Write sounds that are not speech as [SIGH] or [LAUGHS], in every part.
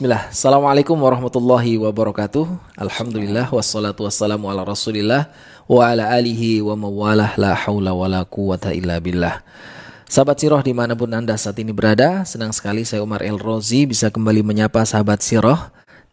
Bismillah. Assalamualaikum warahmatullahi wabarakatuh. Alhamdulillah wassalatu wassalamu ala Rasulillah wa ala alihi wa mawalah la haula wa la quwata illa billah. Sahabat Siroh di mana pun Anda saat ini berada, senang sekali saya Umar El Rozi bisa kembali menyapa sahabat Siroh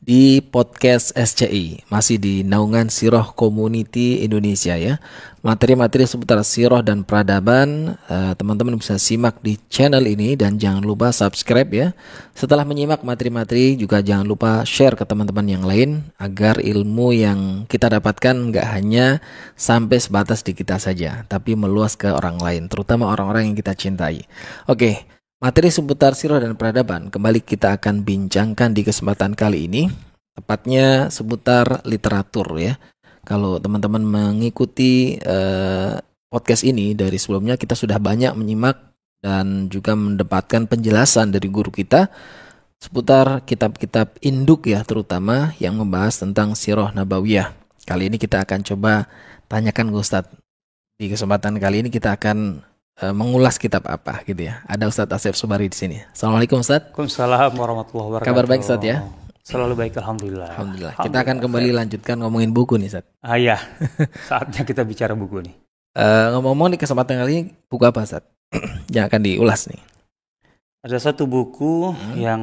di podcast SCI, masih di naungan Siroh Community Indonesia ya. Materi-materi seputar Siroh dan peradaban eh, teman-teman bisa simak di channel ini dan jangan lupa subscribe ya. Setelah menyimak materi-materi juga jangan lupa share ke teman-teman yang lain agar ilmu yang kita dapatkan nggak hanya sampai sebatas di kita saja, tapi meluas ke orang lain, terutama orang-orang yang kita cintai. Oke, Materi seputar sirah dan peradaban kembali kita akan bincangkan di kesempatan kali ini, tepatnya seputar literatur ya. Kalau teman-teman mengikuti eh, podcast ini dari sebelumnya kita sudah banyak menyimak dan juga mendapatkan penjelasan dari guru kita seputar kitab-kitab induk ya terutama yang membahas tentang sirah nabawiyah. Kali ini kita akan coba tanyakan ke Ustadz. Di kesempatan kali ini kita akan uh, mengulas kitab apa gitu ya. Ada Ustadz Asep Subari di sini. Assalamualaikum Ustadz. Waalaikumsalam warahmatullahi wabarakatuh. Kabar baik Ustadz ya? Selalu baik alhamdulillah. Alhamdulillah. Kita akan kembali lanjutkan ngomongin buku nih Ustadz. Ah iya. [LAUGHS] Saatnya kita bicara buku nih. Uh, ngomong-ngomong di kesempatan kali ini buku apa Ustadz? [CLEARS THROAT] yang akan diulas nih. Ada satu buku hmm. yang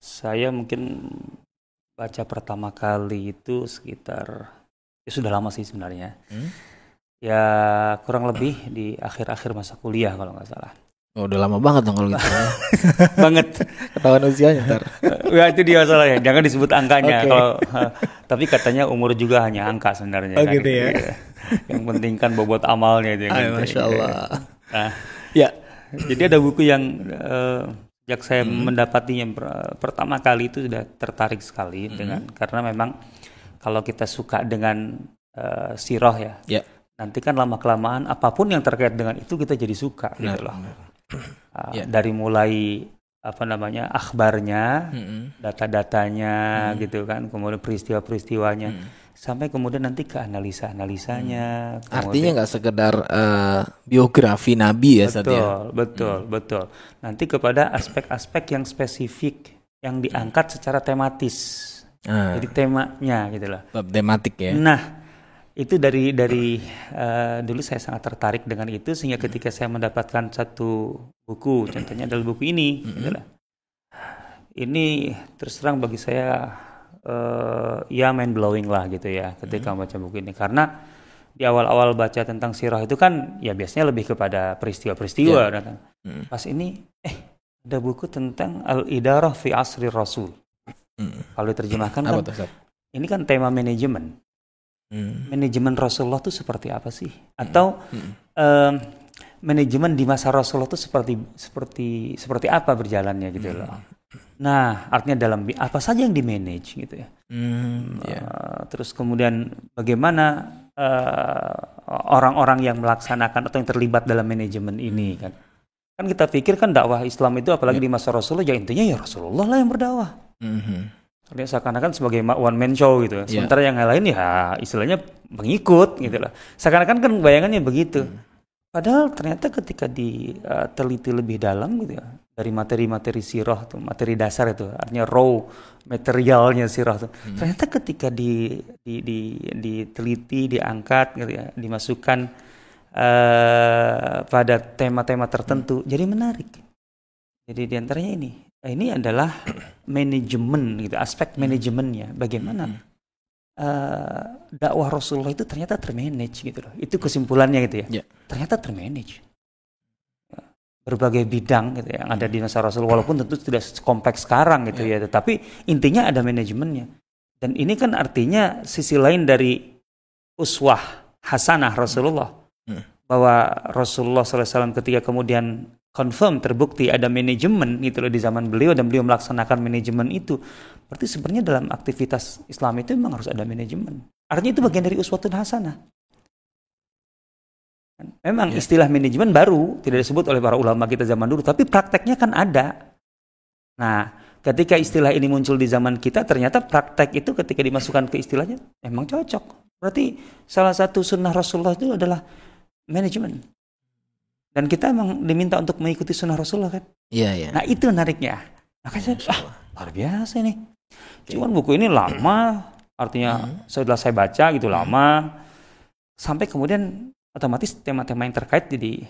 saya mungkin baca pertama kali itu sekitar ya sudah lama sih sebenarnya. Hmm? Ya kurang lebih di akhir-akhir masa kuliah kalau nggak salah. Oh, udah lama banget dong kalau gitu. Ya. [LAUGHS] banget. Ketahuan usianya ntar. [LAUGHS] ya itu dia masalahnya. Jangan disebut angkanya. Okay. Kalau tapi katanya umur juga hanya angka sebenarnya. Oh kan? gitu ya. Iya. Yang penting kan bobot amalnya itu. Ay, Masya Allah. Nah, ya. Jadi ada buku yang uh, sejak saya hmm. mendapatinya pertama kali itu sudah tertarik sekali hmm. dengan karena memang kalau kita suka dengan uh, siroh ya. Yeah nanti kan lama kelamaan apa pun yang terkait dengan itu kita jadi suka benar, gitu loh. Uh, ya. Dari mulai apa namanya akhbarnya, mm-hmm. data-datanya mm-hmm. gitu kan, kemudian peristiwa-peristiwanya, mm-hmm. sampai kemudian nanti ke analisa-analisanya. Artinya nggak sekedar uh, biografi Nabi ya, betul, ya? betul, mm. betul. Nanti kepada aspek-aspek yang spesifik yang diangkat secara tematis. Ah. Jadi temanya gitu loh. Bab tematik ya. Nah itu dari dari uh, dulu saya sangat tertarik dengan itu sehingga ketika saya mendapatkan satu buku contohnya adalah buku ini mm -hmm. ini terus terang bagi saya uh, ya mind blowing lah gitu ya ketika membaca buku ini. Karena di awal-awal baca tentang sirah itu kan ya biasanya lebih kepada peristiwa-peristiwa yeah. pas ini eh ada buku tentang al idarah fi asri rasul. Kalau diterjemahkan kan ini kan tema manajemen Hmm. Manajemen Rasulullah itu seperti apa sih? Atau hmm. um, manajemen di masa Rasulullah itu seperti seperti seperti apa berjalannya gitu hmm. loh. Nah, artinya dalam apa saja yang di manage gitu ya. Hmm, yeah. uh, terus kemudian bagaimana eh, orang-orang uh, yang melaksanakan atau yang terlibat dalam manajemen ini kan. Kan kita pikir kan dakwah Islam itu apalagi yeah. di masa Rasulullah ya intinya ya Rasulullah lah yang berdakwah. Mm -hmm. Dia seakan-akan sebagai one man show gitu. Yeah. Sementara yang lain ya istilahnya pengikut gitu lah. Seakan-akan kan bayangannya begitu. Hmm. Padahal ternyata ketika diteliti uh, lebih dalam gitu ya dari materi-materi sirah tuh, materi dasar itu, artinya raw materialnya sirah tuh. Hmm. Ternyata ketika di, di, di, diteliti, diangkat gitu ya, dimasukkan uh, pada tema-tema tertentu, hmm. jadi menarik. Jadi di antaranya ini, ini adalah [CLEARS THROAT] manajemen gitu aspek hmm. manajemennya bagaimana hmm. uh, dakwah Rasulullah itu ternyata termanage gitu loh itu kesimpulannya gitu ya yeah. ternyata termanage berbagai bidang gitu ya, yang ada di masa Rasul walaupun tentu tidak kompleks sekarang gitu yeah. ya tetapi intinya ada manajemennya dan ini kan artinya sisi lain dari uswah hasanah Rasulullah hmm. bahwa Rasulullah SAW ketika kemudian confirm terbukti ada manajemen gitu loh di zaman beliau dan beliau melaksanakan manajemen itu. Berarti sebenarnya dalam aktivitas Islam itu memang harus ada manajemen. Artinya itu bagian dari uswatun hasanah. Memang yeah. istilah manajemen baru tidak disebut oleh para ulama kita zaman dulu tapi prakteknya kan ada. Nah ketika istilah ini muncul di zaman kita ternyata praktek itu ketika dimasukkan ke istilahnya memang cocok. Berarti salah satu sunnah Rasulullah itu adalah manajemen dan kita emang diminta untuk mengikuti sunnah Rasulullah kan? Iya, iya. Nah itu menariknya. Makanya saya, ah, luar biasa ini. Cuman buku ini lama, artinya hmm. setelah saya baca gitu hmm. lama, sampai kemudian otomatis tema-tema yang terkait jadi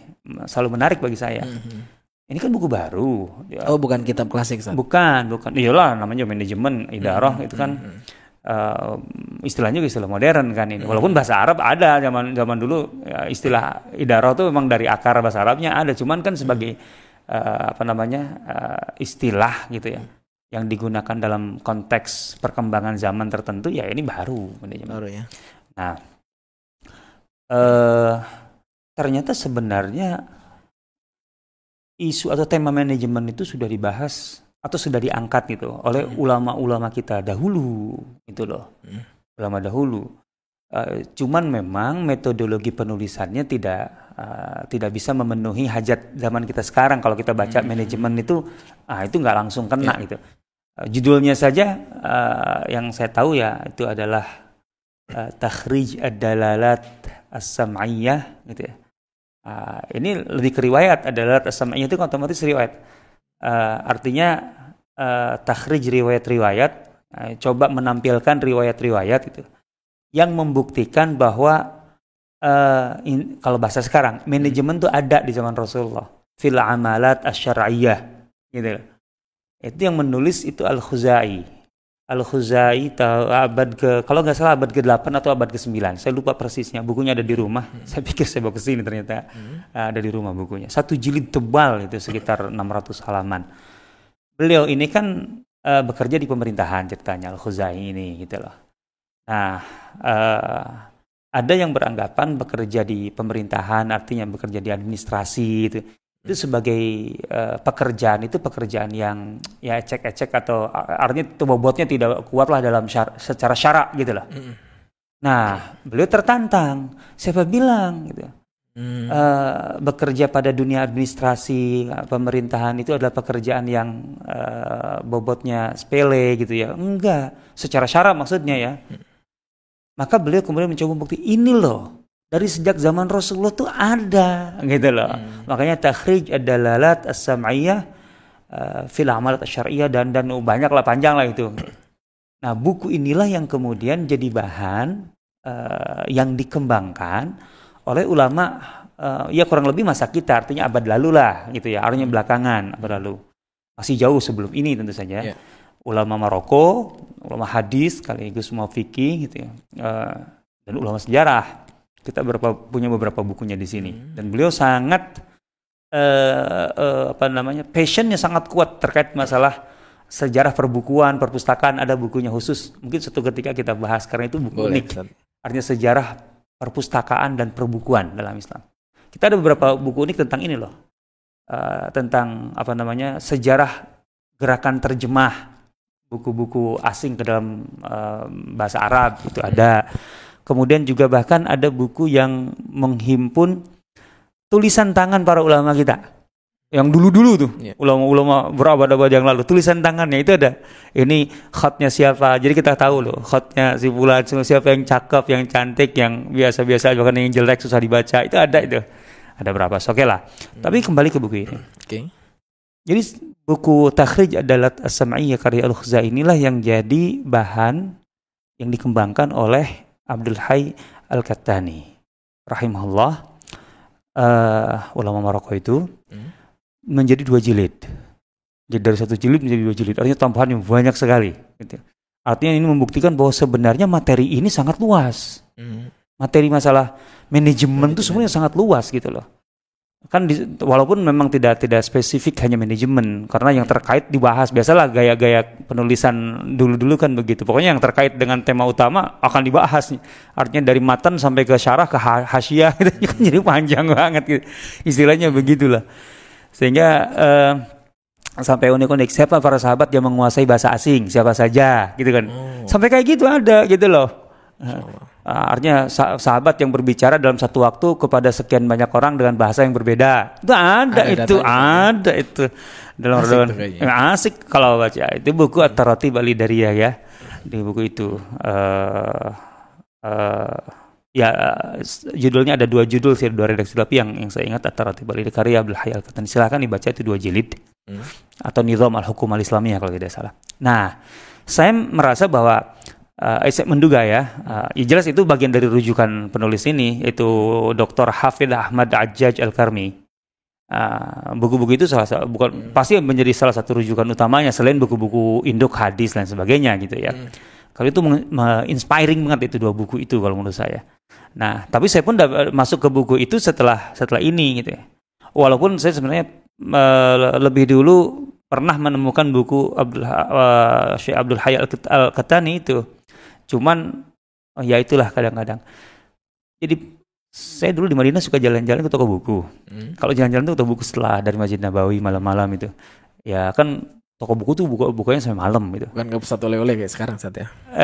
selalu menarik bagi saya. Hmm. Ini kan buku baru. Ya. Oh, bukan kitab klasik, San? Bukan, bukan. Iyalah, namanya manajemen, idarah hmm. itu kan hmm. Uh, istilahnya juga istilah modern kan ini. Hmm. Walaupun bahasa Arab ada zaman zaman dulu ya, istilah idarah itu memang dari akar bahasa Arabnya ada, cuman kan sebagai uh, apa namanya uh, istilah gitu ya yang digunakan dalam konteks perkembangan zaman tertentu ya ini baru Baru ya. Nah, eh, ternyata sebenarnya isu atau tema manajemen itu sudah dibahas atau sudah diangkat gitu oleh hmm. ulama-ulama kita dahulu itu loh hmm. ulama dahulu uh, cuman memang metodologi penulisannya tidak uh, tidak bisa memenuhi hajat zaman kita sekarang kalau kita baca hmm. manajemen itu ah itu nggak langsung kena yeah. gitu Uh, judulnya saja uh, yang saya tahu ya itu adalah uh, takhrij ad-dalalat as-sam'iyah gitu ya. Uh, ini lebih ke riwayat adalah as-sam'iyah itu otomatis riwayat. Uh, artinya uh, takhrij riwayat-riwayat uh, coba menampilkan riwayat-riwayat itu yang membuktikan bahwa uh, in, kalau bahasa sekarang manajemen itu ada di zaman Rasulullah fil amalat asy-syar'iyyah gitu itu yang menulis itu Al-Khuzai. Al-Khuzai abad ke kalau nggak salah abad ke-8 atau abad ke-9. Saya lupa persisnya. Bukunya ada di rumah. Hmm. [LAUGHS] Saya pikir saya bawa ke sini ternyata hmm. ada di rumah bukunya. Satu jilid tebal itu sekitar 600 halaman. Beliau ini kan uh, bekerja di pemerintahan ceritanya Al-Khuzai ini gitu loh. Nah, uh, ada yang beranggapan bekerja di pemerintahan artinya bekerja di administrasi itu itu sebagai uh, pekerjaan itu pekerjaan yang ya ecek-ecek atau artinya itu bobotnya tidak kuat lah dalam syar, secara syarak gitu lah. Mm. Nah, beliau tertantang. Siapa bilang gitu? Mm. Uh, bekerja pada dunia administrasi pemerintahan itu adalah pekerjaan yang uh, bobotnya sepele gitu ya? Enggak, secara syarak maksudnya ya. Mm. Maka beliau kemudian mencoba bukti ini loh dari sejak zaman Rasulullah tuh ada gitu loh. Hmm. Makanya takhrij ad-dalalat as-sam'iyah uh, fil amalat syariah dan dan banyak lah panjang lah itu. Nah, buku inilah yang kemudian jadi bahan uh, yang dikembangkan oleh ulama uh, ya kurang lebih masa kita artinya abad lalu lah gitu ya, artinya hmm. belakangan abad lalu. Masih jauh sebelum ini tentu saja. Yeah. Ulama Maroko, ulama hadis sekaligus mau fikih gitu ya. Uh, dan ulama sejarah kita berapa, punya beberapa bukunya di sini. Hmm. dan beliau sangat uh, uh, apa namanya passionnya sangat kuat terkait masalah sejarah perbukuan perpustakaan. Ada bukunya khusus. Mungkin suatu ketika kita bahas karena itu buku Boleh, unik. Artinya sejarah perpustakaan dan perbukuan dalam Islam. Kita ada beberapa buku unik tentang ini loh. Uh, tentang apa namanya sejarah gerakan terjemah. Buku-buku asing ke dalam uh, bahasa Arab itu ada Kemudian juga bahkan ada buku yang menghimpun tulisan tangan para ulama kita. Yang dulu-dulu tuh, yeah. ulama-ulama berabad-abad yang lalu, tulisan tangannya itu ada. Ini khotnya siapa, jadi kita tahu loh, khotnya si bulan, siapa yang cakep, yang cantik, yang biasa-biasa, bahkan yang jelek, susah dibaca, itu ada itu. Ada berapa, oke okay lah. Hmm. Tapi kembali ke buku ini. Oke. Okay. Jadi buku Takhrij adalah As-Sam'iyyah karya Al-Khuzai inilah yang jadi bahan yang dikembangkan oleh Abdul Hayy Al-Kattani rahimahullah uh, ulama Maroko itu hmm? menjadi dua jilid. Jadi dari satu jilid menjadi dua jilid. Artinya tambahan yang banyak sekali. Gitu. Artinya ini membuktikan bahwa sebenarnya materi ini sangat luas. Hmm. Materi masalah manajemen itu sebenarnya sangat luas gitu loh kan di, walaupun memang tidak tidak spesifik hanya manajemen karena yang terkait dibahas biasalah gaya-gaya penulisan dulu-dulu kan begitu. Pokoknya yang terkait dengan tema utama akan dibahas. Artinya dari matan sampai ke syarah ke hasyiah [LAUGHS] itu kan jadi panjang banget. Gitu. istilahnya begitulah. Sehingga uh, sampai unik-unik siapa para sahabat yang menguasai bahasa asing? Siapa saja gitu kan. Oh. sampai kayak gitu ada gitu loh artinya sahabat yang berbicara dalam satu waktu kepada sekian banyak orang dengan bahasa yang berbeda. Itu ada, ada itu, ada itu. Dalam asik, dalam, asik kalau baca. Itu buku At-Tarati Bali Daria ya. Di buku itu uh, uh, ya uh, judulnya ada dua judul sih dua redaksi tapi yang yang saya ingat At-Tarati Bali karya Abdul Hayy Al-Katani. Silakan dibaca itu dua jilid. Hmm. Atau Nizam Al-Hukum Al-Islamiyah kalau tidak salah. Nah, saya merasa bahwa uh, saya menduga ya, uh, ya jelas itu bagian dari rujukan penulis ini, yaitu Dr. Hafid Ahmad Ajaj Al-Karmi. Uh, buku-buku itu salah satu bukan hmm. pasti menjadi salah satu rujukan utamanya selain buku-buku induk hadis dan sebagainya gitu ya. Hmm. Kalau itu inspiring banget itu dua buku itu kalau menurut saya. Nah, tapi saya pun masuk ke buku itu setelah setelah ini gitu ya. Walaupun saya sebenarnya uh, lebih dulu pernah menemukan buku Abdul uh, Syekh Abdul Hayy Al-Katani itu. Cuman oh ya itulah kadang-kadang. Jadi saya dulu di Madinah suka jalan-jalan ke toko buku. Hmm. Kalau jalan-jalan tuh toko buku setelah dari Masjid Nabawi malam-malam itu. Ya kan toko buku tuh buka bukanya sampai malam gitu. Bukan ke pusat oleh-oleh kayak sekarang saat ya. [LAUGHS]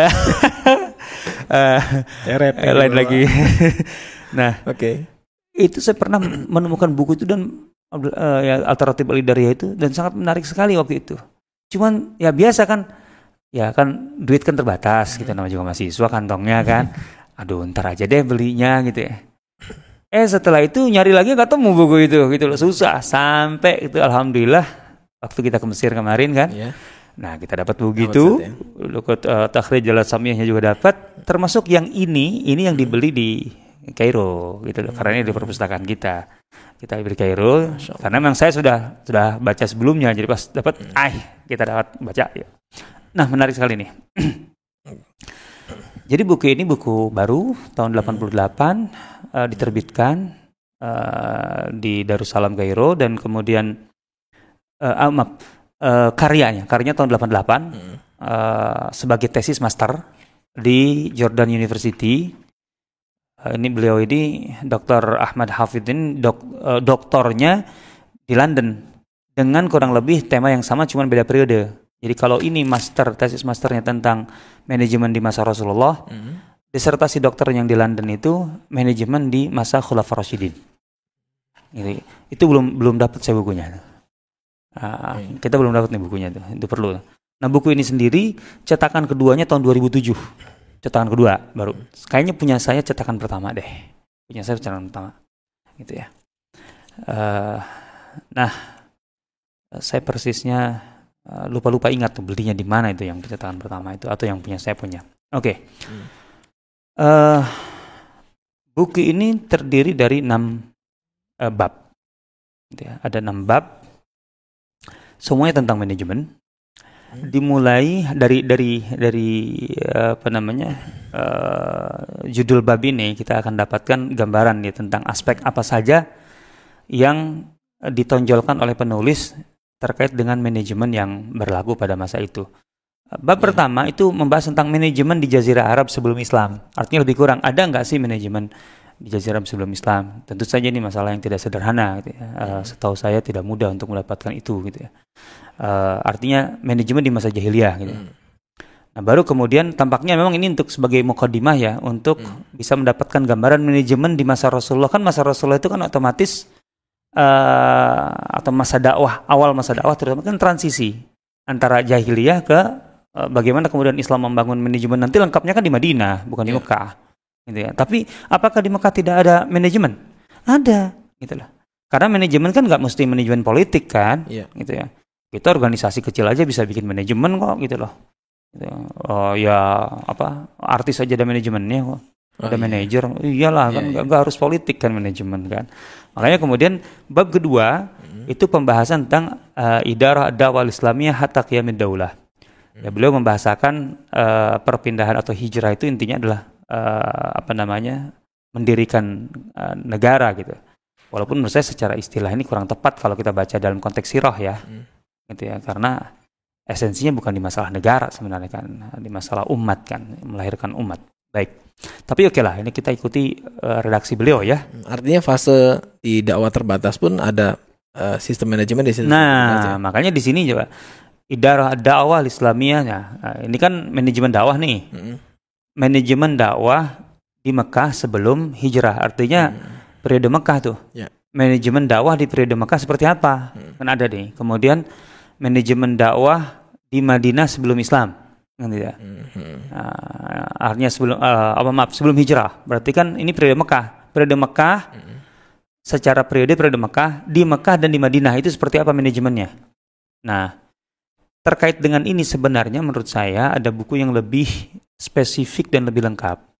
uh, lain lagi. [LAUGHS] nah, oke. Okay. Itu saya pernah menemukan buku itu dan uh, ya alternatif Alidaria itu dan sangat menarik sekali waktu itu. Cuman ya biasa kan ya kan duit kan terbatas gitu namanya juga mahasiswa kantongnya kan. Aduh, ntar aja deh belinya gitu ya Eh setelah itu nyari lagi nggak ketemu buku itu gitu loh susah sampai itu alhamdulillah waktu kita ke Mesir kemarin kan. Yeah. Nah kita dapat buku itu, ya. Lukut uh, Takhrij Jalan juga dapat, termasuk yang ini, ini yang dibeli di Kairo gitu loh, hmm. karena ini di perpustakaan kita. Kita beli Kairo, karena memang saya sudah sudah baca sebelumnya, jadi pas dapat, hmm. ah kita dapat baca. Ya. Nah menarik sekali nih. [CLEARS THROAT] jadi buku ini buku baru tahun 88 uh, diterbitkan uh, di Darussalam Kairo dan kemudian uh, uh, maaf, uh, karyanya karyanya tahun 88 hmm. uh, sebagai tesis master di Jordan University uh, ini beliau ini Dr. Ahmad Hafidin dok, uh, doktornya di London dengan kurang lebih tema yang sama cuman beda periode jadi kalau ini master tesis masternya tentang manajemen di masa Rasulullah hmm disertasi dokter yang di London itu manajemen di masa Khulafaur Rasyidin. Ini itu belum belum dapat saya bukunya. Uh, Kita belum dapat nih bukunya itu. Itu perlu. Nah, buku ini sendiri cetakan keduanya tahun 2007. Cetakan kedua baru. Kayaknya punya saya cetakan pertama deh. Punya saya cetakan pertama. Gitu ya. Uh, nah, saya persisnya ah, lupa-lupa uh, ingat tuh belinya di mana itu yang cetakan pertama itu atau yang punya saya punya. Oke. Okay. Hmm. Uh, buku ini terdiri dari enam uh, bab. Gitu ya. Ada enam bab. Semuanya tentang manajemen. Hmm. Dimulai dari dari dari uh, apa namanya uh, judul bab ini kita akan dapatkan gambaran ya tentang aspek apa saja yang ditonjolkan oleh penulis terkait dengan manajemen yang berlaku pada masa itu. Bab ya. pertama itu membahas tentang manajemen di Jazirah Arab sebelum Islam. Artinya lebih kurang ada nggak sih manajemen di Jazirah Arab sebelum Islam? Tentu saja ini masalah yang tidak sederhana. Gitu ya. uh, setahu saya tidak mudah untuk mendapatkan itu. Gitu ya. Uh, artinya manajemen di masa jahiliyah. Gitu. Hmm. Nah, baru kemudian tampaknya memang ini untuk sebagai mukadimah ya untuk hmm. bisa mendapatkan gambaran manajemen di masa Rasulullah kan masa Rasulullah itu kan otomatis uh, atau masa dakwah awal masa dakwah terutama kan transisi antara jahiliyah ke Eh, bagaimana kemudian Islam membangun manajemen nanti lengkapnya kan di Madinah, bukan yeah. di iya. Mekah. Gitu ya. Tapi apakah di Mekah tidak ada manajemen? Ada, gitu lah. Karena manajemen kan nggak mesti manajemen politik kan, yeah. gitu ya. Kita organisasi kecil aja bisa bikin manajemen kok, gitu loh. Gitu. Oh ya apa artis aja ada manajemennya kok. Oh, ada iya. manajer, iyalah iya, kan iya. Gak, harus politik kan manajemen kan. Makanya kemudian bab kedua hmm. itu pembahasan tentang uh, idarah dawal Islamiyah hatta qiyamid daulah. Ya, beliau membahasakan uh, perpindahan atau hijrah itu intinya adalah uh, apa namanya mendirikan uh, negara gitu. Walaupun menurut saya secara istilah ini kurang tepat kalau kita baca dalam konteks sirah ya, hmm. gitu ya, karena esensinya bukan di masalah negara sebenarnya kan, di masalah umat kan, melahirkan umat. Baik, tapi oke okay lah, ini kita ikuti uh, redaksi beliau ya. Artinya fase di dakwah terbatas pun ada uh, sistem manajemen di sini. Nah, makanya di sini juga idarah dakwah Islamiyahnya. Nah, ini kan manajemen dakwah nih. Mm-hmm. Manajemen dakwah di Mekah sebelum hijrah. Artinya mm-hmm. periode Mekah tuh. Yeah. Manajemen dakwah di periode Mekah seperti apa? Mm-hmm. Kan ada nih. Kemudian manajemen dakwah di Madinah sebelum Islam. Gitu ya. Mm-hmm. Nah, artinya sebelum uh, apa maaf sebelum hijrah. Berarti kan ini periode Mekah. Periode Mekah mm-hmm. secara periode periode Mekah di Mekah dan di Madinah itu seperti apa manajemennya? Nah, terkait dengan ini sebenarnya menurut saya ada buku yang lebih spesifik dan lebih lengkap?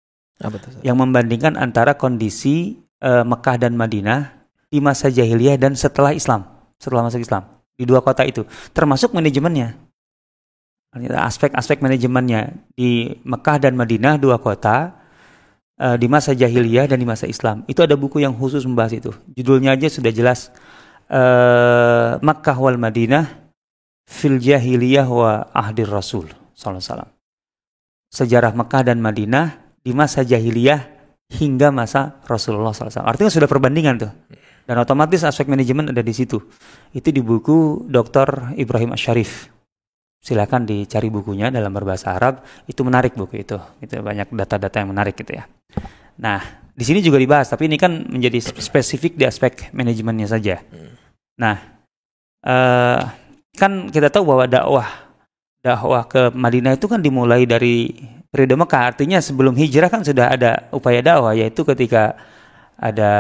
Ustaz? yang membandingkan antara kondisi eh, Mekah dan Madinah di masa jahiliyah dan setelah Islam, setelah masuk Islam di dua kota itu, termasuk manajemennya. Aspek-aspek manajemennya di Mekah dan Madinah dua kota eh, di masa jahiliyah dan di masa Islam. Itu ada buku yang khusus membahas itu. Judulnya aja sudah jelas eh, Makkah wal Madinah fil jahiliyah wa ahdir Rasul alaihi wasallam. Sejarah Mekah dan Madinah di masa jahiliyah hingga masa Rasulullah SAW. Artinya sudah perbandingan tuh. Dan otomatis aspek manajemen ada di situ. Itu di buku Dr. Ibrahim Asharif. Silakan dicari bukunya dalam berbahasa Arab. Itu menarik buku itu. Itu banyak data-data yang menarik gitu ya. Nah, di sini juga dibahas, tapi ini kan menjadi spesifik di aspek manajemennya saja. Nah, eh, kan kita tahu bahwa dakwah dakwah ke Madinah itu kan dimulai dari periode Mekah. Artinya sebelum hijrah kan sudah ada upaya dakwah yaitu ketika ada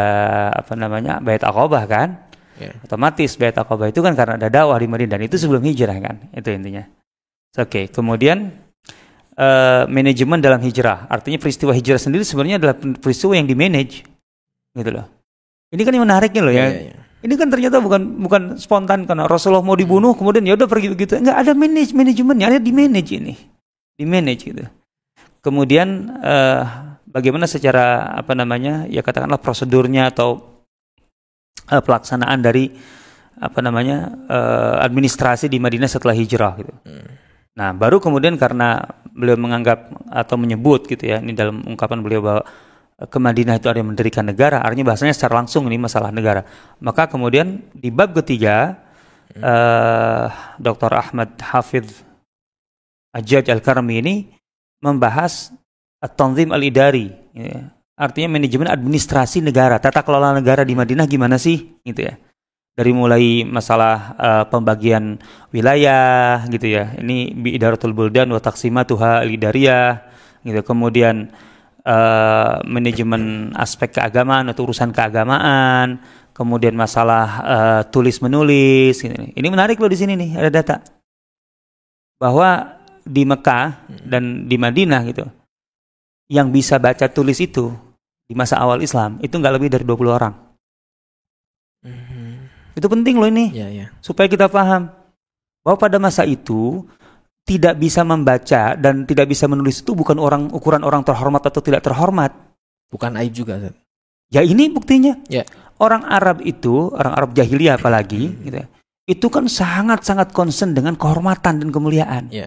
apa namanya Bait Aqabah kan. Ya. Otomatis Bait Aqabah itu kan karena ada dakwah di Madinah dan itu sebelum hijrah kan. Itu intinya. Oke, kemudian eh, manajemen dalam hijrah. Artinya peristiwa hijrah sendiri sebenarnya adalah peristiwa yang di-manage. Gitu loh. Ini kan yang menariknya loh ya. Iya, iya. Ini kan ternyata bukan bukan spontan karena Rasulullah mau dibunuh kemudian ya udah pergi begitu. Enggak ada manage manajemennya, ada di manage ini. Di manage gitu. Kemudian eh, bagaimana secara apa namanya? Ya katakanlah prosedurnya atau eh, pelaksanaan dari apa namanya? eh, administrasi di Madinah setelah hijrah gitu. Nah, baru kemudian karena beliau menganggap atau menyebut gitu ya, ini dalam ungkapan beliau bahwa ke Madinah itu ada yang mendirikan negara, artinya bahasanya secara langsung ini masalah negara. Maka kemudian di bab ketiga, eh, Dr. Ahmad Hafidh Ajaj Al-Karmi ini membahas At-Tanzim Al-Idari. ya. Artinya manajemen administrasi negara, tata kelola negara di Madinah gimana sih? Gitu ya. Dari mulai masalah eh, pembagian wilayah gitu ya. Ini bi idaratul buldan wa taqsimatuha al-idariyah gitu. Kemudian eh, manajemen aspek keagamaan atau urusan keagamaan, kemudian masalah eh, tulis menulis. Gitu. Ini menarik loh di sini nih ada data bahwa di Mekah dan di Madinah gitu, yang bisa baca tulis itu di masa awal Islam itu nggak lebih dari 20 orang. Itu penting loh ini Iya, iya. supaya kita paham bahwa pada masa itu tidak bisa membaca dan tidak bisa menulis itu bukan orang ukuran orang terhormat atau tidak terhormat. Bukan aib juga. Ustaz. Ya ini buktinya. Ya. Orang Arab itu, orang Arab jahiliyah apalagi, gitu ya, itu kan sangat-sangat concern dengan kehormatan dan kemuliaan. Ya.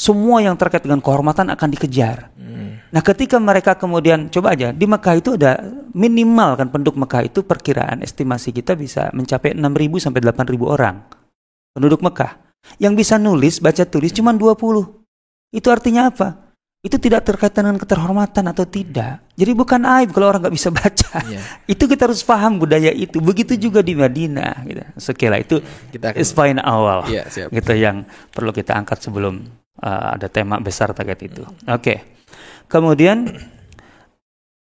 Semua yang terkait dengan kehormatan akan dikejar. Hmm. Nah, ketika mereka kemudian coba aja di Mekah itu ada minimal kan penduduk Mekah itu perkiraan estimasi kita bisa mencapai 6.000 sampai 8.000 orang penduduk Mekah. Yang bisa nulis, baca tulis cuma 20. Itu artinya apa? Itu tidak terkait dengan keterhormatan atau tidak. Jadi bukan aib kalau orang nggak bisa [LAUGHS] baca. Iya. Itu kita harus paham budaya itu. Begitu juga di Madinah. Gitu. Sekila itu Kita akan awal. Siap. Gitu yang perlu kita angkat sebelum uh, ada tema besar terkait itu. Oke. Kemudian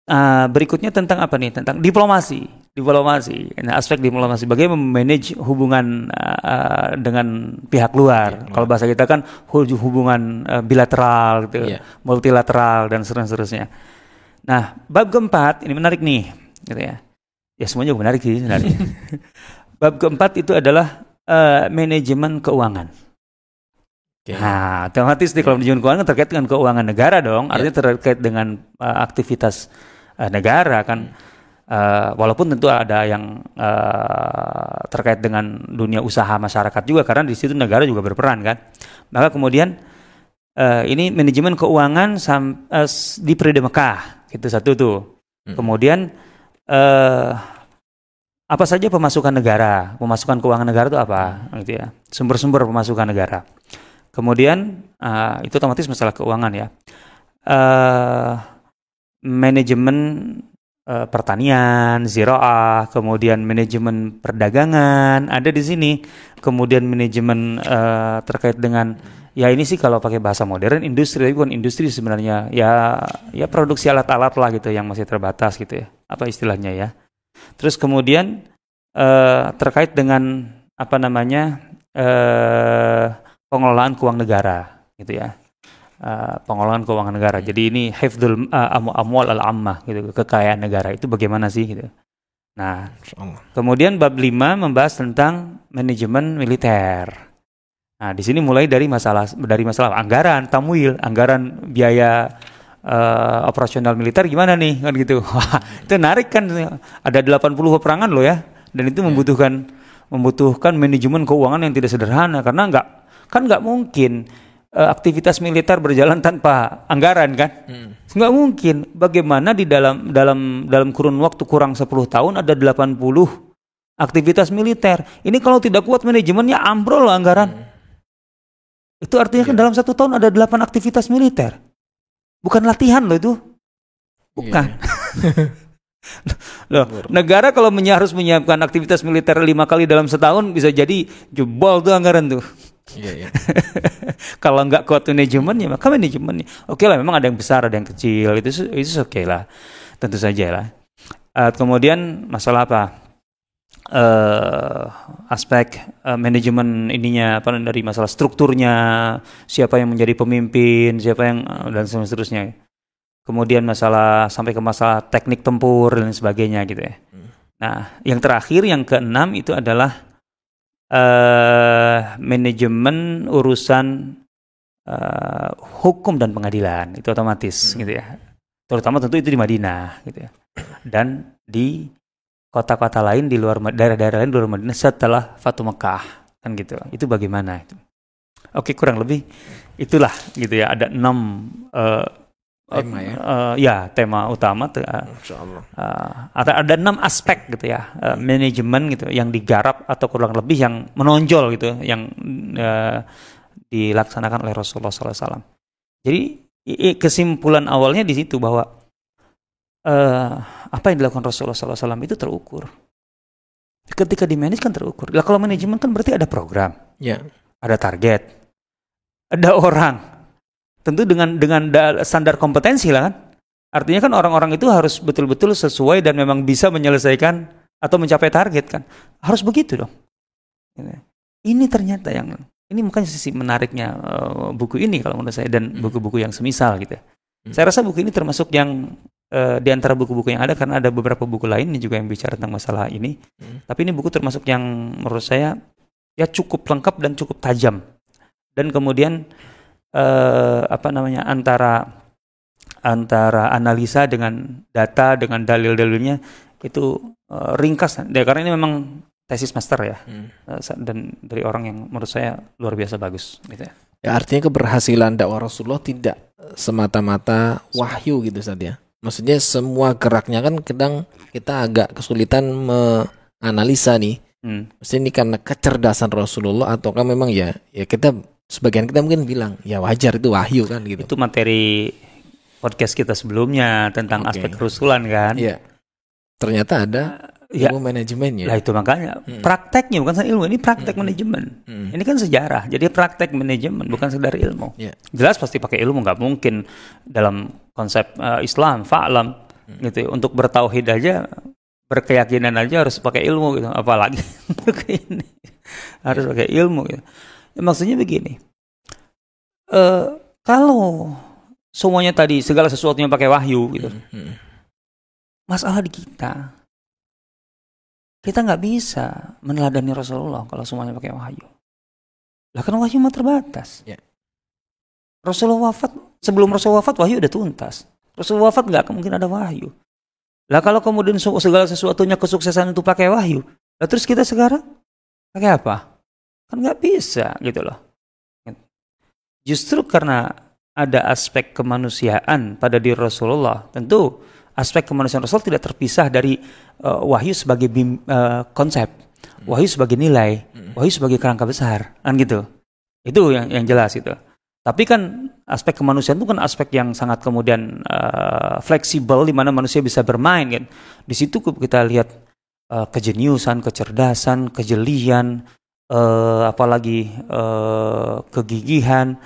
uh, berikutnya tentang apa nih? Tentang diplomasi. Diplomasi. Nah, aspek diplomasi. Bagaimana memanage hubungan uh, dengan pihak luar. Luar. Kalau bahasa kita kan hu- hubungan uh, bilateral, gitu, Iya. multilateral dan seterusnya. Nah, bab keempat ini menarik nih, gitu ya. Ya semuanya menarik sih sebenarnya. [LAUGHS] bab keempat itu adalah eh, manajemen keuangan. Oke. Nah, otomatis di kalau manajemen keuangan terkait dengan keuangan negara dong, Ya. artinya terkait dengan eh, aktivitas eh, negara kan. Eh, walaupun tentu ada yang eh, terkait dengan dunia usaha masyarakat juga karena di situ negara juga berperan kan. Maka kemudian eh, ini manajemen keuangan sam- s- di periode Mekah, itu satu tuh. Hmm. Kemudian eh, apa saja pemasukan negara, pemasukan keuangan negara itu apa, gitu ya, sumber-sumber pemasukan negara. Kemudian eh, itu otomatis masalah keuangan ya. Eh, manajemen eh, pertanian, ziraah, kemudian manajemen perdagangan ada di sini, kemudian manajemen eh, terkait dengan ya ini sih kalau pakai bahasa modern industri tapi bukan industri sebenarnya ya ya produksi alat-alat lah gitu yang masih terbatas gitu ya apa istilahnya ya. Terus kemudian eh, terkait dengan apa namanya eh, pengelolaan keuangan negara, gitu ya. Uh, pengelolaan keuangan negara. Jadi ini hifdzul uh, amwal al-ammah gitu, kekayaan negara itu bagaimana sih gitu. Nah, kemudian bab 5 membahas tentang manajemen militer. Nah, di sini mulai dari masalah dari masalah anggaran, tamwil, anggaran biaya uh, operasional militer gimana nih kan gitu. [LAUGHS] Wah, itu narik kan ada 80 peperangan loh ya. Dan itu iya. membutuhkan membutuhkan manajemen keuangan yang tidak sederhana karena nggak kan nggak mungkin uh, aktivitas militer berjalan tanpa anggaran kan? Hmm. Nggak mungkin. Bagaimana di dalam dalam dalam kurun waktu kurang 10 tahun ada 80 aktivitas militer. Ini kalau tidak kuat manajemennya ambrol loh anggaran. Hmm. Itu artinya yeah. kan iya. dalam satu tahun ada 8 aktivitas militer. Bukan latihan loh itu. Bukan. Yeah. [LAUGHS] Loh, negara kalau harus menyiapkan aktivitas militer lima kali dalam setahun bisa jadi jebol tuh anggaran tuh. Iya, iya. [LAUGHS] Kalau nggak kuat manajemen ya maka manajemennya. Oke lah, memang ada yang besar, ada yang kecil. Itu itu oke okay lah, tentu saja lah. Uh, kemudian masalah apa? Uh, aspek uh, manajemen ininya apa dari masalah strukturnya, siapa yang menjadi pemimpin, siapa yang uh, dan seterusnya. Kemudian masalah sampai ke masalah teknik tempur dan sebagainya gitu ya. Hmm. Nah, yang terakhir yang keenam itu adalah uh, manajemen urusan uh, hukum dan pengadilan. Itu otomatis hmm. gitu ya. Terutama tentu itu di Madinah gitu ya. Dan di kota-kota lain di luar daerah-daerah lain di luar Madinah setelah Fatu Mekah kan gitu. Itu bagaimana itu? Oke kurang lebih itulah gitu ya. Ada enam uh, tema ya uh, ya tema utama uh, uh, ada ada enam aspek gitu ya uh, manajemen gitu yang digarap atau kurang lebih yang menonjol gitu yang uh, dilaksanakan oleh Rasulullah SAW. Jadi kesimpulan awalnya di situ bahwa uh, apa yang dilakukan Rasulullah SAW itu terukur. Ketika di manage kan terukur. Lah kalau manajemen kan berarti ada program, ya. ada target, ada orang, tentu dengan dengan standar kompetensi lah kan. Artinya kan orang-orang itu harus betul-betul sesuai dan memang bisa menyelesaikan atau mencapai target kan. Harus begitu dong. Ini ternyata yang ini mungkin sisi menariknya uh, buku ini kalau menurut saya dan hmm. buku-buku yang semisal gitu. Hmm. Saya rasa buku ini termasuk yang uh, di antara buku-buku yang ada karena ada beberapa buku lain juga yang bicara tentang masalah ini. Hmm. Tapi ini buku termasuk yang menurut saya ya cukup lengkap dan cukup tajam. Dan kemudian eh, apa namanya antara antara analisa dengan data dengan dalil-dalilnya itu eh, ringkas ya karena ini memang tesis master ya hmm. Eh, dan dari orang yang menurut saya luar biasa bagus gitu ya. ya artinya keberhasilan dakwah Rasulullah tidak semata-mata wahyu gitu saja maksudnya semua geraknya kan kadang kita agak kesulitan menganalisa nih hmm. Maksudnya ini karena kecerdasan Rasulullah ataukah memang ya ya kita sebagian kita mungkin bilang ya wajar itu wahyu kan gitu. Itu materi podcast kita sebelumnya tentang okay. aspek kerusulan kan. Iya. Ternyata ada ya, ilmu manajemennya. Nah itu makanya hmm. prakteknya bukan saja ilmu, ini praktek hmm. manajemen. Hmm. Ini kan sejarah, jadi praktek manajemen bukan sekedar ilmu. Yeah. Jelas pasti pakai ilmu nggak mungkin dalam konsep uh, Islam, fa'lam hmm. gitu. Untuk bertauhid aja, berkeyakinan aja harus pakai ilmu gitu, apalagi [LAUGHS] ini harus pakai ilmu gitu. Ya, maksudnya begini, uh, kalau semuanya tadi segala sesuatunya pakai wahyu gitu, hmm, hmm. masalah di kita, kita nggak bisa meneladani Rasulullah kalau semuanya pakai wahyu. Lah kan wahyu mah terbatas. Yeah. Rasulullah wafat sebelum Rasulullah wafat wahyu udah tuntas. Rasulullah wafat nggak mungkin ada wahyu. Lah kalau kemudian segala sesuatunya kesuksesan itu pakai wahyu, lah terus kita sekarang pakai apa? Kan nggak bisa gitu loh. Justru karena ada aspek kemanusiaan pada diri Rasulullah, tentu aspek kemanusiaan Rasul tidak terpisah dari uh, wahyu sebagai bim, uh, konsep, wahyu sebagai nilai, wahyu sebagai kerangka besar, kan gitu. Itu yang yang jelas itu. Tapi kan aspek kemanusiaan itu kan aspek yang sangat kemudian uh, fleksibel di mana manusia bisa bermain kan. Di situ kita lihat uh, kejeniusan, kecerdasan, kejelian, uh, apalagi uh, kegigihan,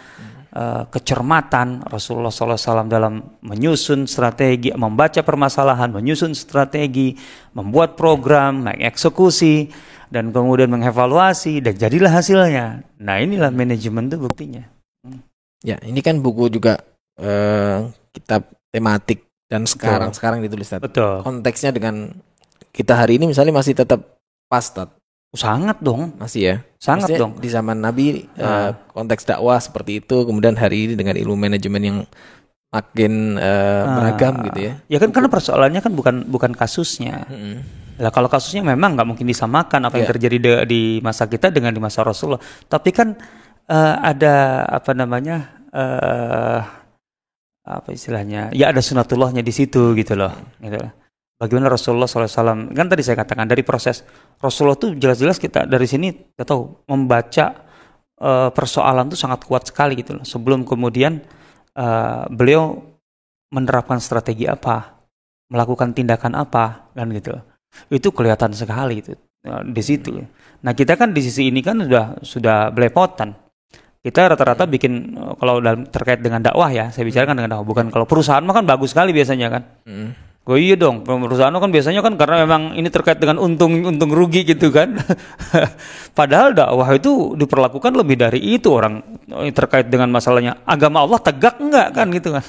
uh, kecermatan Rasulullah SAW dalam menyusun strategi, membaca permasalahan, menyusun strategi, membuat program, mengeksekusi, dan kemudian mengevaluasi dan jadilah hasilnya. Nah inilah manajemen itu buktinya. Ya, ini kan buku juga eh, kitab tematik dan sekarang sekarang ditulis Tat. Betul. Konteksnya dengan kita hari ini misalnya masih tetap pas Tat. Sangat dong, Masih ya. sangat Maksudnya dong. Di zaman Nabi Ah. konteks dakwah seperti itu, kemudian hari ini dengan ilmu manajemen yang makin eh, beragam gitu ya. Ya kan karena persoalannya kan bukan bukan kasusnya. Mm-mm. Lah kalau kasusnya memang nggak mungkin disamakan apa yang Iya. terjadi de- di masa kita dengan di masa Rasulullah. Tapi kan eh, ada apa namanya eh apa istilahnya? Ya ada sunatullahnya di situ gitu loh. Gitu loh. Bagaimana Rasulullah SAW kan tadi saya katakan dari proses Rasulullah tuh jelas-jelas kita dari sini kita tahu membaca eh, persoalan tuh sangat kuat sekali gitu loh. Sebelum kemudian eh, beliau menerapkan strategi apa, melakukan tindakan apa, kan gitu. Itu kelihatan sekali itu eh, di situ. Nah kita kan di sisi ini kan sudah sudah belepotan. Kita rata-rata bikin eh, kalau dalam terkait dengan dakwah ya, saya bicarakan dengan dakwah. Bukan kalau perusahaan mah kan bagus sekali biasanya kan. Mm. Oh iya dong, perusahaan kan biasanya kan karena memang ini terkait dengan untung untung rugi gitu kan. [LAUGHS] Padahal dakwah itu diperlakukan lebih dari itu orang terkait dengan masalahnya agama Allah tegak enggak kan gitu kan.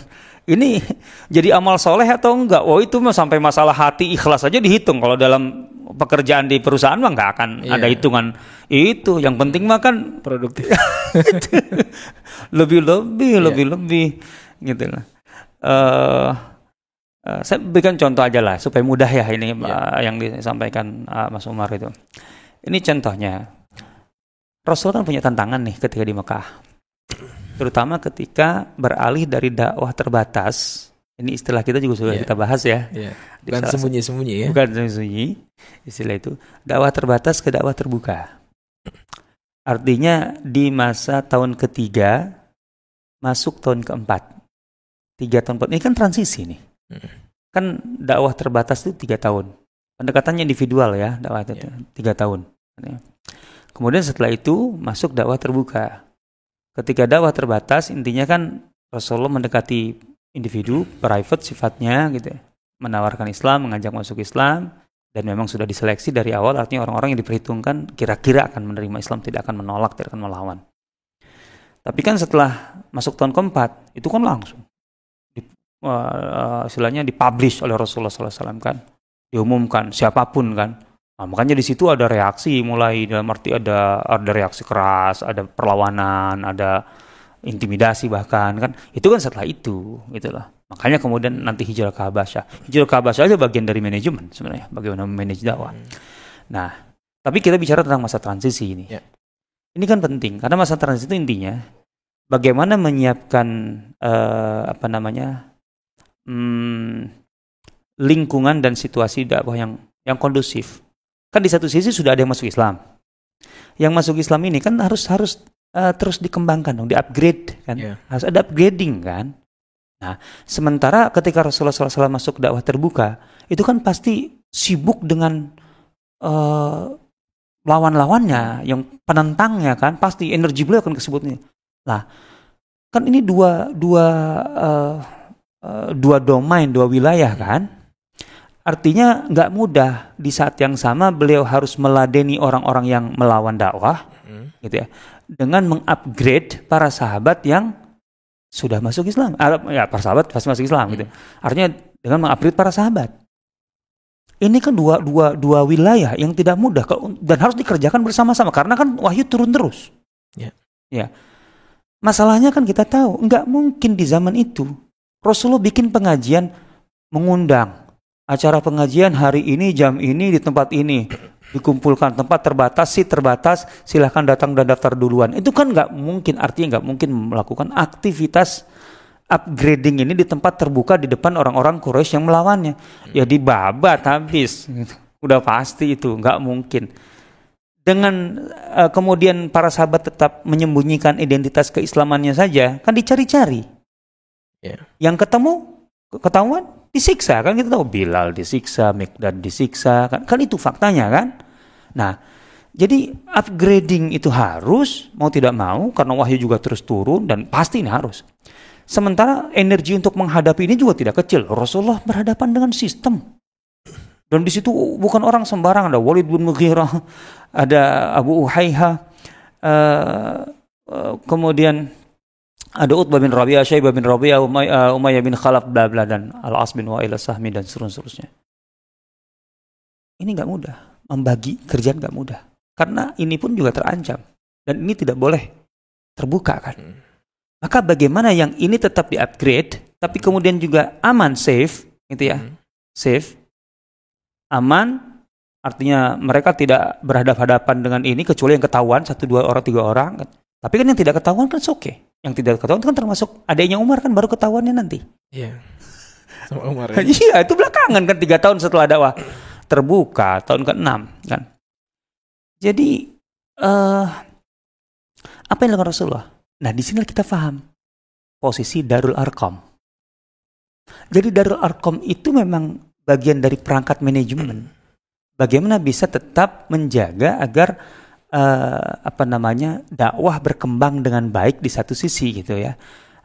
Ini jadi amal soleh atau enggak? Wah itu mah sampai masalah hati ikhlas aja dihitung. Kalau dalam pekerjaan di perusahaan mah nggak akan Iya. ada hitungan itu. Yang penting mah kan Produktif. [LAUGHS] lebih-lebih, Iya. lebih-lebih gitu lah. Eh, eh, saya berikan contoh aja lah supaya mudah ya ini Iya. eh, yang disampaikan eh, Mas Umar itu. Ini contohnya. Rasul kan punya tantangan nih ketika di Mekah. Terutama ketika beralih dari dakwah terbatas. Ini istilah kita juga sudah Iya. kita bahas ya. Iya. Bukan sembunyi-sembunyi ya. Bukan sunyi istilah itu. Dakwah terbatas ke dakwah terbuka. Artinya di masa tahun ketiga masuk tahun keempat. Tiga tahun empat. Ini kan transisi nih. Kan dakwah terbatas itu tiga tahun. Pendekatannya individual ya dakwah itu Iya. tiga tahun. Kemudian setelah itu masuk dakwah terbuka. Ketika dakwah terbatas intinya kan Rasulullah mendekati individu private sifatnya gitu ya menawarkan Islam, mengajak masuk Islam, dan memang sudah diseleksi dari awal, artinya orang-orang yang diperhitungkan kira-kira akan menerima Islam, tidak akan menolak, tidak akan melawan. Tapi kan setelah masuk tahun keempat, itu kan langsung, eh, istilahnya dipublish oleh Rasulullah SAW kan, diumumkan siapa pun kan. Nah, makanya di situ ada reaksi, mulai dalam arti ada ada reaksi keras, ada perlawanan, ada intimidasi bahkan kan. Itu kan setelah itu, gitulah. Makanya kemudian nanti hijrah ke Habasyah. Hijrah ke Habasyah aja bagian dari manajemen sebenarnya, bagaimana memanage dakwah. Nah, tapi kita bicara tentang masa transisi ini. Ya. Ini kan penting karena masa transisi itu intinya bagaimana menyiapkan eh, apa namanya hmm, lingkungan dan situasi dakwah yang yang kondusif. Kan di satu sisi sudah ada yang masuk Islam. Yang masuk Islam ini kan harus harus eh, terus dikembangkan dong, di-upgrade kan. Iya. Harus ada upgrading kan. Nah, sementara ketika Rasulullah SAW masuk dakwah terbuka, itu kan pasti sibuk dengan eh, lawan-lawannya, yang penentangnya kan, pasti energi beliau akan kesebutnya. Lah, kan ini dua dua eh, eh, dua domain, dua wilayah kan. Artinya nggak mudah di saat yang sama beliau harus meladeni orang-orang yang melawan dakwah, Mm. gitu ya, dengan mengupgrade para sahabat yang sudah masuk Islam. Ah, ya, para sahabat pasti masuk Islam gitu. Artinya dengan mengupgrade para sahabat. Ini kan dua dua dua wilayah yang tidak mudah dan harus dikerjakan bersama-sama karena kan wahyu turun terus. Ya. Ya. Masalahnya kan kita tahu nggak mungkin di zaman itu Rasulullah bikin pengajian mengundang acara pengajian hari ini jam ini di tempat ini. Dikumpulkan tempat terbatas sih terbatas silahkan datang dan daftar duluan. Itu kan nggak mungkin artinya nggak mungkin melakukan aktivitas upgrading ini di tempat terbuka di depan orang-orang Quraisy yang melawannya. Ya dibabat habis. Udah pasti itu nggak mungkin. Dengan eh, kemudian para sahabat tetap menyembunyikan identitas keislamannya saja kan dicari-cari Ya. yang ketemu ketahuan disiksa kan kita tahu Bilal disiksa, Mikdad disiksa kan kan itu faktanya kan. Nah, jadi upgrading itu harus mau tidak mau karena wahyu juga terus turun dan pasti ini harus. Sementara energi untuk menghadapi ini juga tidak kecil. Rasulullah berhadapan dengan sistem. Dan di situ bukan orang sembarang, ada Walid bin Mughirah, ada Abu Uhayha, uh, uh, kemudian ada Utbah bin Rabi'ah, Syaibah bin Rabi'ah, Umay, uh, Umayyah bin Khalaf, bla bla dan Al-As bin Wa'il Sahmi dan seterusnya. Ini nggak mudah, membagi kerjaan nggak mudah. Karena ini pun juga terancam dan ini tidak boleh terbuka kan. Hmm. Maka bagaimana yang ini tetap di-upgrade tapi kemudian juga aman, safe, gitu ya. Hmm. Safe aman, artinya mereka tidak berhadapan-hadapan dengan ini kecuali yang ketahuan satu dua orang tiga orang. Tapi kan yang tidak ketahuan kan oke. Okay. Yang tidak ketahuan kan termasuk adanya Umar kan baru ketahuannya nanti. Iya. Sama Umar. Ya? [LAUGHS] iya itu belakangan kan tiga tahun setelah dakwah terbuka tahun ke enam kan. Jadi uh, apa yang dilakukan Rasulullah? Nah di sini kita paham posisi Darul Arkom. Jadi Darul Arkom itu memang bagian dari perangkat manajemen. Bagaimana bisa tetap menjaga agar uh, apa namanya dakwah berkembang dengan baik di satu sisi gitu ya.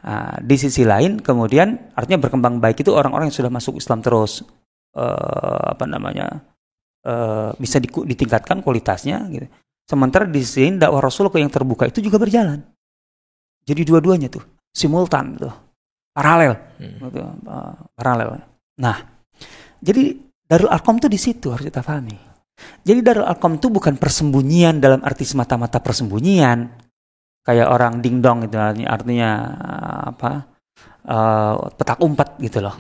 Uh, di sisi lain kemudian artinya berkembang baik itu orang-orang yang sudah masuk Islam terus uh, apa namanya uh, bisa di, ditingkatkan kualitasnya gitu. Sementara di sini dakwah Rasulullah yang terbuka itu juga berjalan. Jadi dua-duanya tuh simultan tuh paralel hmm. gitu, uh, paralel. Nah, jadi Darul Arkom itu di situ harus kita pahami. Jadi Darul Arkom itu bukan persembunyian dalam arti semata-mata persembunyian. Kayak orang dingdong itu artinya apa? Uh, petak umpat gitu loh.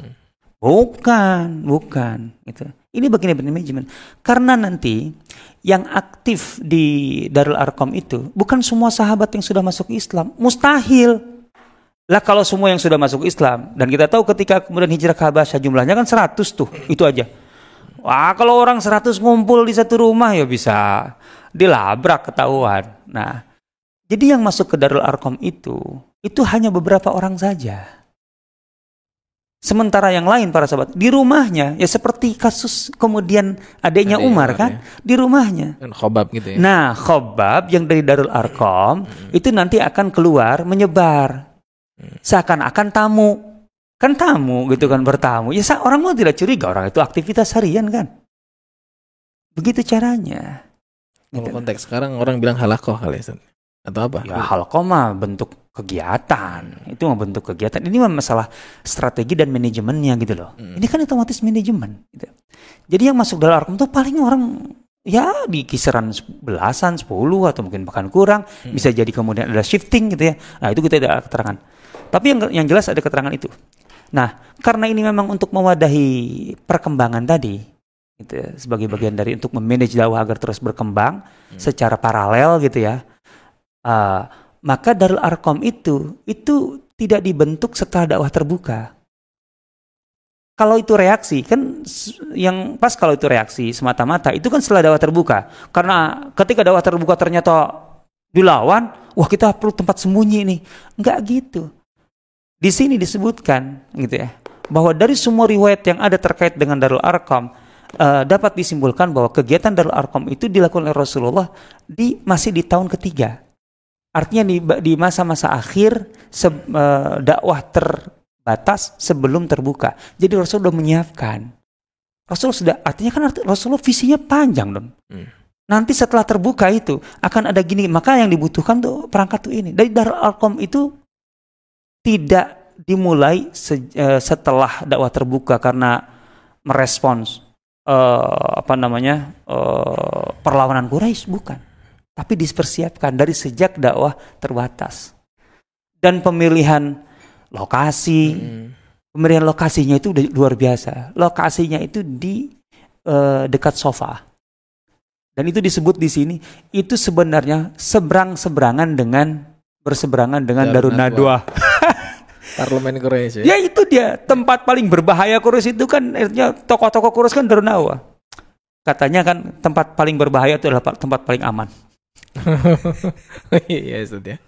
Bukan, bukan gitu. Ini bagian dari manajemen. Karena nanti yang aktif di Darul Arkom itu bukan semua sahabat yang sudah masuk Islam. Mustahil. Lah kalau semua yang sudah masuk Islam dan kita tahu ketika kemudian hijrah ke Habasyah jumlahnya kan 100 tuh, itu aja. Wah, kalau orang 100 ngumpul di satu rumah ya bisa dilabrak ketahuan. Nah, jadi yang masuk ke Darul Arkom itu itu hanya beberapa orang saja. Sementara yang lain para sahabat di rumahnya ya seperti kasus kemudian adiknya Umar kan ya. di rumahnya. Dan khobab gitu ya. Nah, khobab yang dari Darul Arkom hmm. itu nanti akan keluar menyebar Seakan-akan tamu. Kan tamu gitu kan bertamu. Ya orang mau tidak curiga orang itu aktivitas harian kan. Begitu caranya. Kalau gitu. konteks sekarang orang bilang halakoh kali ya. Atau apa? Ya halakoh mah bentuk kegiatan. Itu mah bentuk kegiatan. Ini mah masalah strategi dan manajemennya gitu loh. Hmm. Ini kan otomatis manajemen. Gitu. Jadi yang masuk dalam arkom itu paling orang ya di kisaran belasan, sepuluh atau mungkin bahkan kurang. Hmm. Bisa jadi kemudian ada shifting gitu ya. Nah itu kita tidak keterangan. Tapi yang yang jelas ada keterangan itu. Nah, karena ini memang untuk mewadahi perkembangan tadi, gitu ya, sebagai bagian dari untuk memanage dakwah agar terus berkembang hmm. secara paralel gitu ya. Uh, maka Darul Arkom itu itu tidak dibentuk setelah dakwah terbuka. Kalau itu reaksi kan yang pas kalau itu reaksi semata-mata itu kan setelah dakwah terbuka. Karena ketika dakwah terbuka ternyata dilawan, wah kita perlu tempat sembunyi nih. Enggak gitu. Di sini disebutkan gitu ya bahwa dari semua riwayat yang ada terkait dengan Darul Arqam uh, dapat disimpulkan bahwa kegiatan Darul Arqam itu dilakukan oleh Rasulullah di masih di tahun ketiga. Artinya di di masa-masa akhir se, uh, dakwah terbatas sebelum terbuka. Jadi Rasul sudah menyiapkan. Rasul sudah artinya kan Rasulullah visinya panjang dong. Hmm. Nanti setelah terbuka itu akan ada gini, maka yang dibutuhkan tuh perangkat tuh ini. Dari Darul Arqam itu tidak dimulai se uh, setelah dakwah terbuka karena merespons uh, apa namanya uh, perlawanan Quraisy bukan. Tapi dipersiapkan dari sejak dakwah terbatas. Dan pemilihan lokasi hmm. pemilihan lokasinya itu luar biasa. Lokasinya itu di uh, dekat sofa. Dan itu disebut di sini itu sebenarnya seberang seberangan dengan berseberangan dengan Darun Nadwa. Parlemen Quraisy. Ya? ya itu dia tempat paling berbahaya Quraisy itu kan artinya tokoh-tokoh Quraisy kan Darun Nadwa. Katanya kan tempat paling berbahaya itu adalah tempat paling aman. [LAUGHS] Iya itu dia.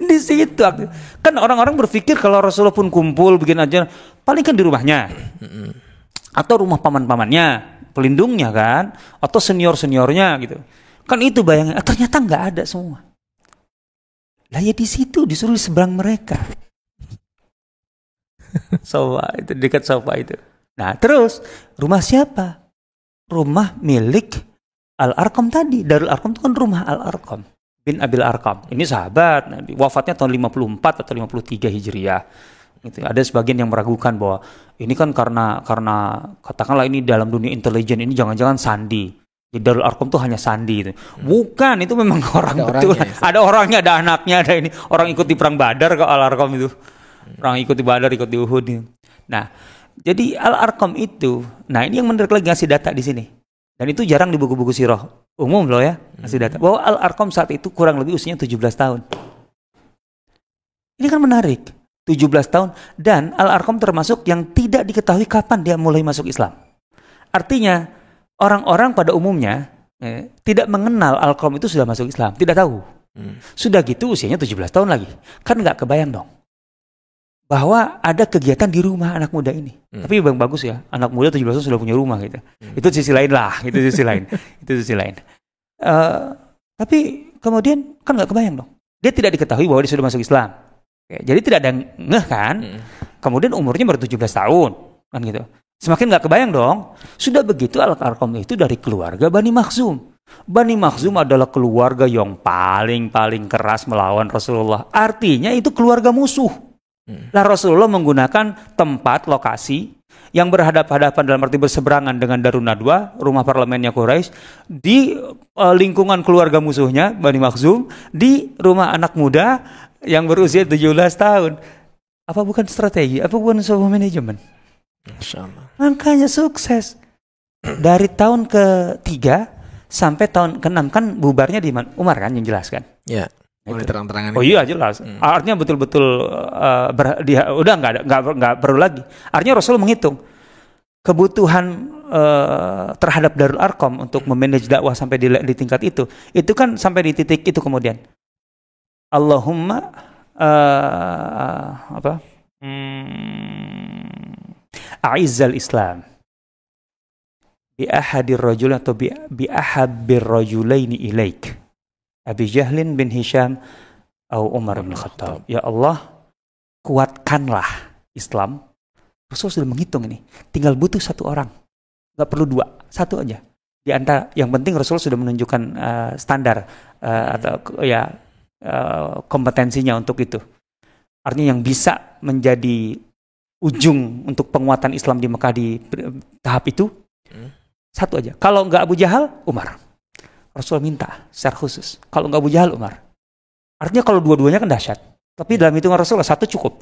Di situ kan orang-orang berpikir kalau Rasulullah pun kumpul bikin aja paling kan di rumahnya. Atau rumah paman-pamannya, pelindungnya kan, atau senior-seniornya gitu. Kan itu bayangnya, ternyata nggak ada semua. Lah ya di situ disuruh di seberang mereka. [LAUGHS] sofa itu dekat sofa itu. Nah, terus rumah siapa? Rumah milik Al-Arqam tadi. Darul Arqam itu kan rumah Al-Arqam bin Abil Arqam. Ini sahabat, Nabi. wafatnya tahun 54 atau 53 Hijriah. Gitu. Ada sebagian yang meragukan bahwa ini kan karena karena katakanlah ini dalam dunia intelijen ini jangan-jangan sandi. Di Darul Arqam tuh hanya sandi itu. Bukan, itu memang orang Ada betul. orangnya, ya. ada orangnya, ada anaknya, ada ini. Orang ikut di perang Badar ke Al-Arqam itu. Orang ikut di Badar, ikut di Uhud. itu. Nah, jadi Al-Arqam itu, nah ini yang menarik lagi ngasih data di sini. Dan itu jarang di buku-buku sirah umum loh ya, ngasih data. Bahwa Al-Arqam saat itu kurang lebih usianya 17 tahun. Ini kan menarik. 17 tahun dan Al-Arqam termasuk yang tidak diketahui kapan dia mulai masuk Islam. Artinya orang-orang pada umumnya eh, tidak mengenal Al-Arqam itu sudah masuk Islam, tidak tahu. Hmm. Sudah gitu usianya 17 tahun lagi. Kan nggak kebayang dong. Bahwa ada kegiatan di rumah anak muda ini. Hmm. Tapi bang bagus ya, anak muda 17 tahun sudah punya rumah gitu. Itu sisi lain lah, itu sisi lain. [LAUGHS] itu sisi lain. Eh, tapi kemudian kan nggak kebayang dong. Dia tidak diketahui bahwa dia sudah masuk Islam. Jadi tidak ada yang ngeh kan. Hmm. Kemudian umurnya baru 17 tahun kan gitu. Semakin nggak kebayang dong. Sudah begitu Al-Arqam itu dari keluarga Bani Makhzum. Bani Makhzum adalah keluarga yang paling-paling keras melawan Rasulullah. Artinya itu keluarga musuh. Nah Rasulullah menggunakan tempat, lokasi yang berhadapan-hadapan dalam arti berseberangan dengan Darun Nadwa, rumah parlemennya Quraisy, di eh, lingkungan keluarga musuhnya Bani Makhzum, di rumah anak muda yang berusia 17 tahun. Apa bukan strategi? Apa bukan sebuah manajemen? Makanya sukses. Dari tahun ketiga sampai tahun keenam kan bubarnya di mana? Umar kan yang jelaskan. Ya, boleh terang-terangan. Oh iya jelas. Artinya betul-betul uh, ber- dia udah nggak ada nggak nggak perlu lagi. Artinya Rasul menghitung kebutuhan uh, terhadap Darul Arkom untuk memanage dakwah sampai di, di tingkat itu. Itu kan sampai di titik itu kemudian. Allahumma uh, apa? Hmm, A'izzal Islam bi ahadir rajul atau bi, bi ahabbir rajulaini ilaik. Abi Jahlin bin Hisham atau Umar bin Khattab. Ya Allah, kuatkanlah Islam. Rasul sudah menghitung ini. Tinggal butuh satu orang. Nggak perlu dua, satu aja. Di antara yang penting Rasul sudah menunjukkan uh, standar uh, atau ya uh, kompetensinya untuk itu. Artinya yang bisa menjadi ujung untuk penguatan Islam di Mekah di tahap itu Hmm. satu aja. Kalau nggak Abu Jahal, Umar. Rasul minta secara khusus. Kalau nggak Abu Jahal, Umar. Artinya kalau dua-duanya kan dahsyat. Tapi dalam hitungan Rasul satu cukup.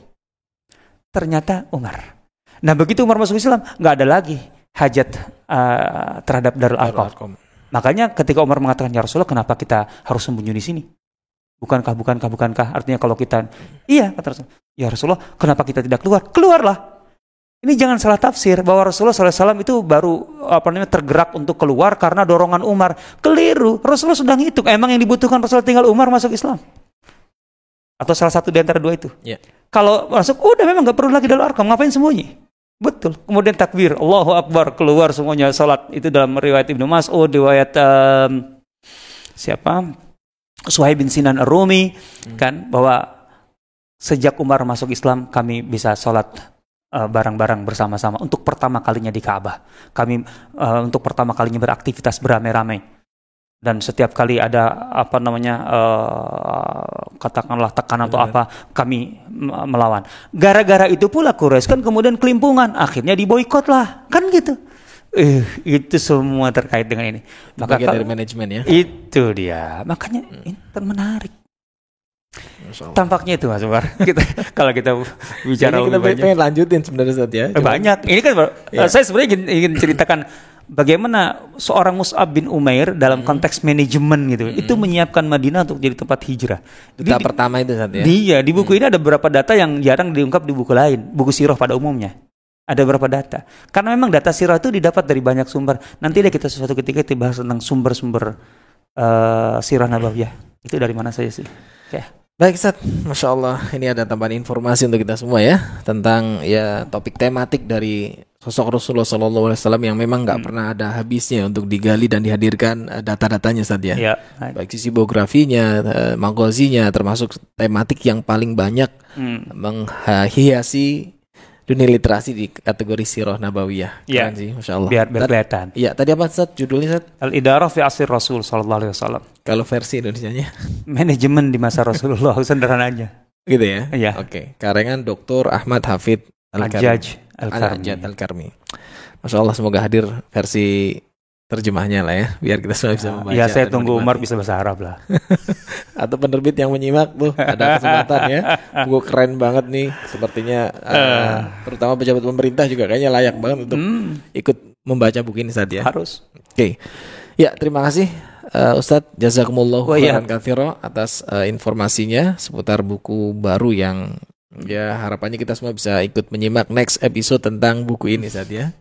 Ternyata Umar. Nah begitu Umar masuk Islam, nggak ada lagi hajat uh, terhadap Darul. Arqam. Makanya ketika Umar mengatakan ya Rasulullah, kenapa kita harus sembunyi di sini? Bukankah, bukankah, bukankah? Artinya kalau kita, iya kata Rasul. Ya Rasulullah, kenapa kita tidak keluar? Keluarlah. Ini jangan salah tafsir bahwa Rasulullah SAW itu baru apa namanya tergerak untuk keluar karena dorongan Umar. Keliru. Rasulullah sudah ngitung. Emang yang dibutuhkan Rasulullah tinggal Umar masuk Islam. Atau salah satu di antara dua itu. Ya. Kalau masuk, udah memang nggak perlu lagi dalam arkam. Ngapain sembunyi? Betul. Kemudian takbir, Allahu Akbar, keluar semuanya salat. Itu dalam riwayat Ibnu Mas'ud, riwayat em, siapa? Suhaib bin Sinan Ar-Rumi kan bahwa sejak Umar masuk Islam kami bisa sholat eh, bareng-bareng bersama-sama untuk pertama kalinya di Ka'bah. Kami eh, untuk pertama kalinya beraktivitas beramai-ramai. Dan setiap kali ada apa namanya eh, katakanlah tekanan atau apa kami melawan. Gara-gara itu pula Quraisy kan kemudian kelimpungan, akhirnya diboikot lah, kan gitu. Eh, itu semua terkait dengan ini. Maka Bagian kalau- dari manajemen ya. itu dia. Makanya ini ter- menarik. Tampaknya itu Mas Umar. [LAUGHS] Kita kalau kita bicara Ini kita lebih banyak. pengen lanjutin sebenarnya Ustaz ya. Eh, banyak. Ini kan Iya. saya sebenarnya ingin, ingin ceritakan bagaimana seorang Mus'ab bin Umair dalam konteks manajemen gitu. Itu menyiapkan Madinah untuk jadi tempat hijrah. Duta pertama itu Ustaz ya. Iya, di buku ini ada beberapa data yang jarang diungkap di buku lain, buku sirah pada umumnya. Ada beberapa data. Karena memang data sirah itu didapat dari banyak sumber. Nanti deh kita suatu ketika kita bahas tentang sumber-sumber eh, sirah nabawiyah. Itu dari mana saja sih? Ya. Baik Ustaz, Masya Allah ini ada tambahan informasi untuk kita semua ya Tentang ya topik tematik dari sosok Rasulullah SAW yang memang nggak pernah ada habisnya untuk digali dan dihadirkan eh, data-datanya Ustaz ya Ya. Baik sisi biografinya, eh, magazinya termasuk tematik yang paling banyak Hmm. menghiasi dunia literasi di kategori sirah nabawiyah. Iya. Keren sih, masya Allah. Biar biar kelihatan. Iya, tadi apa Ustaz? Judulnya Ustaz? Al-Idarah fi asir Rasul sallallahu alaihi wasallam. Kalau versi Indonesianya [LAUGHS] Manajemen di masa Rasulullah [LAUGHS] sederhananya. gitu ya? Iya. Oke, karangan Dr. Ahmad Hafid Al-Karmi. Al-Karmi. Al-Karmi. Masya Allah, semoga hadir versi terjemahnya lah ya, biar kita semua bisa membaca. Ya saya tunggu Umar bisa bahasa Arab lah. [LAUGHS] Atau penerbit yang menyimak tuh, ada kesempatan ya. Buku keren banget nih, sepertinya eh, terutama pejabat pemerintah juga kayaknya layak banget untuk Hmm, ikut membaca buku ini saat ya. harus. Oke. Ya, terima kasih eh, Ustadz Jazakumullah Oh, iya. khairan katsira atas eh, informasinya seputar buku baru yang ya harapannya kita semua bisa ikut menyimak next episode tentang buku ini saat ya.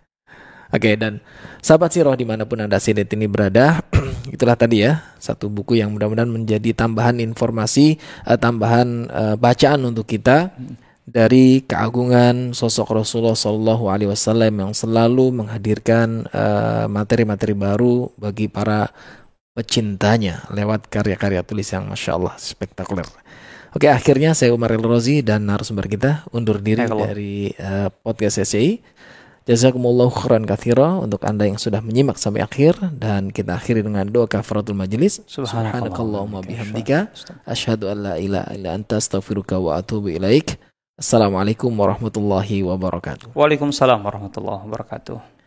Oke, dan sahabat Siroh di mana pun Anda saat ini berada, [CLEARS THROAT] itulah tadi ya, satu buku yang mudah-mudahan menjadi tambahan informasi, eh, tambahan eh, bacaan untuk kita dari keagungan sosok Rasulullah Shallallahu Alaihi Wasallam yang selalu menghadirkan eh, materi-materi baru bagi para pecintanya lewat karya-karya tulis yang masya Allah spektakuler. Oke, akhirnya saya Umar El Rozi dan narasumber kita undur diri Allah. dari eh, podcast SCI. Jazakumullahu khairan katsira untuk Anda yang sudah menyimak sampai akhir dan kita akhiri dengan doa kafaratul majelis. Subhanakallahumma bihamdika asyhadu an la ilaha illa anta astaghfiruka wa atubu ilaik. Assalamualaikum warahmatullahi wabarakatuh. Waalaikumsalam warahmatullahi wabarakatuh.